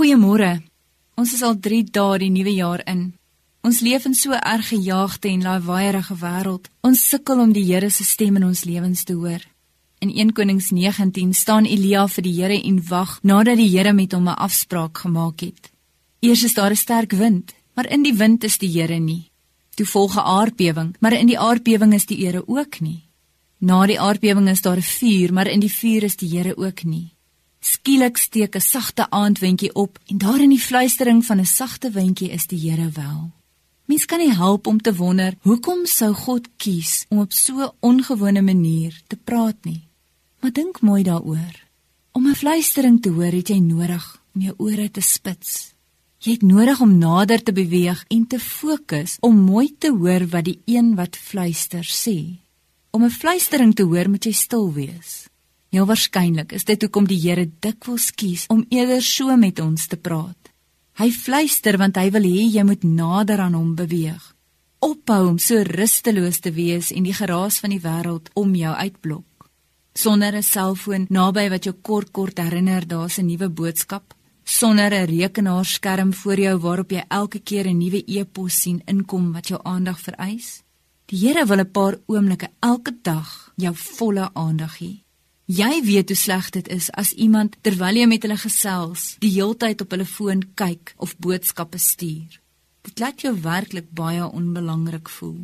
Goeiemôre. Ons is al 3 dae die nuwe jaar in. Ons leef in so erg gejaagde en lawaaierige wêreld. Ons sukkel om die Here se stem in ons lewens te hoor. In 1 Konings 19 staan Elia vir die Here en wag nadat die Here met hom 'n afspraak gemaak het. Eers is daar 'n sterk wind, maar in die wind is die Here nie. Toe volg 'n aardbewing, maar in die aardbewing is die Here ook nie. Na die aardbewing is daar 'n vuur, maar in die vuur is die Here ook nie. Skielik steek 'n sagte aandwindjie op en daar in die fluistering van 'n sagte windjie is die Here wel. Mens kan nie help om te wonder hoekom sou God kies om op so 'n ongewone manier te praat nie. Maar dink mooi daaroor. Om 'n fluistering te hoor, het jy nodig om jou ore te spits. Jy het nodig om nader te beweeg en te fokus om mooi te hoor wat die een wat fluister sê. Om 'n fluistering te hoor, moet jy stil wees. Heel waarskynlik is dit hoekom die Here dikwels kies om eerder so met ons te praat. Hy fluister want hy wil hê jy moet nader aan hom beweeg. Ophou om so rusteloos te wees en die geraas van die wêreld om jou uitblok sonder 'n selfoon naby wat jou kort kort herinner daar's 'n nuwe boodskap sonder 'n rekenaarskerm voor jou waarop jy elke keer 'n nuwe e-pos sien inkom wat jou aandag vereis die Here wil 'n paar oomblikke elke dag jou volle aandag hê jy weet hoe sleg dit is as iemand terwyl jy met hulle gesels die heeltyd op hulle foon kyk of boodskappe stuur dit laat jou werklik baie onbelangrik voel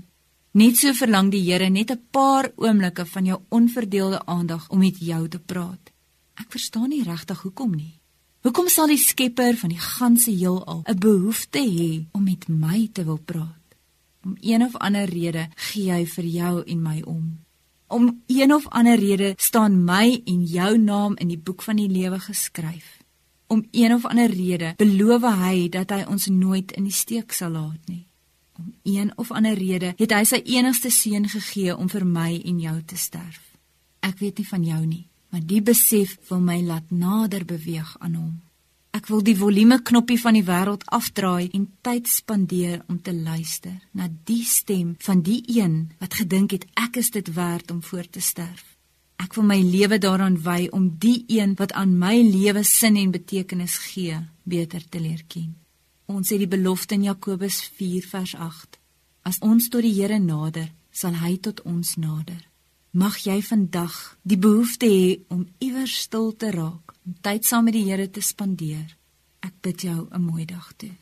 Net so verlang die Here net 'n paar oomblikke van jou onverdeelde aandag om met jou te praat. Ek verstaan nie regtig hoekom nie. Hoekom sal die Skepper van die ganse heelal 'n behoefte hê om met my te wil praat? Om een of ander rede gee hy vir jou en my om. Om een of ander rede staan my en jou naam in die boek van die lewe geskryf. Om een of ander rede beloof hy dat hy ons nooit in die steek sal laat nie. Om een of ander rede het hy sy enigste seun gegee om vir my en jou te sterf. Ek weet nie van jou nie, maar die besef wil my laat nader beweeg aan hom. Ek wil die volume knoppie van die wêreld afdraai en tyd spandeer om te luister na die stem van die een wat gedink het ek is dit werd om voor te sterf. Ek wil my lewe daaraan wy om die een wat aan my lewe sin en betekenis gee, beter te leer ken. Ons het die belofte in Jakobus 4 vers 8. As ons tot die Here nader, sal hy tot ons nader. Mag jy vandag die behoefte hê om iewers stil te raak, om tyd saam met die Here te spandeer. Ek bid jou 'n mooi dag toe.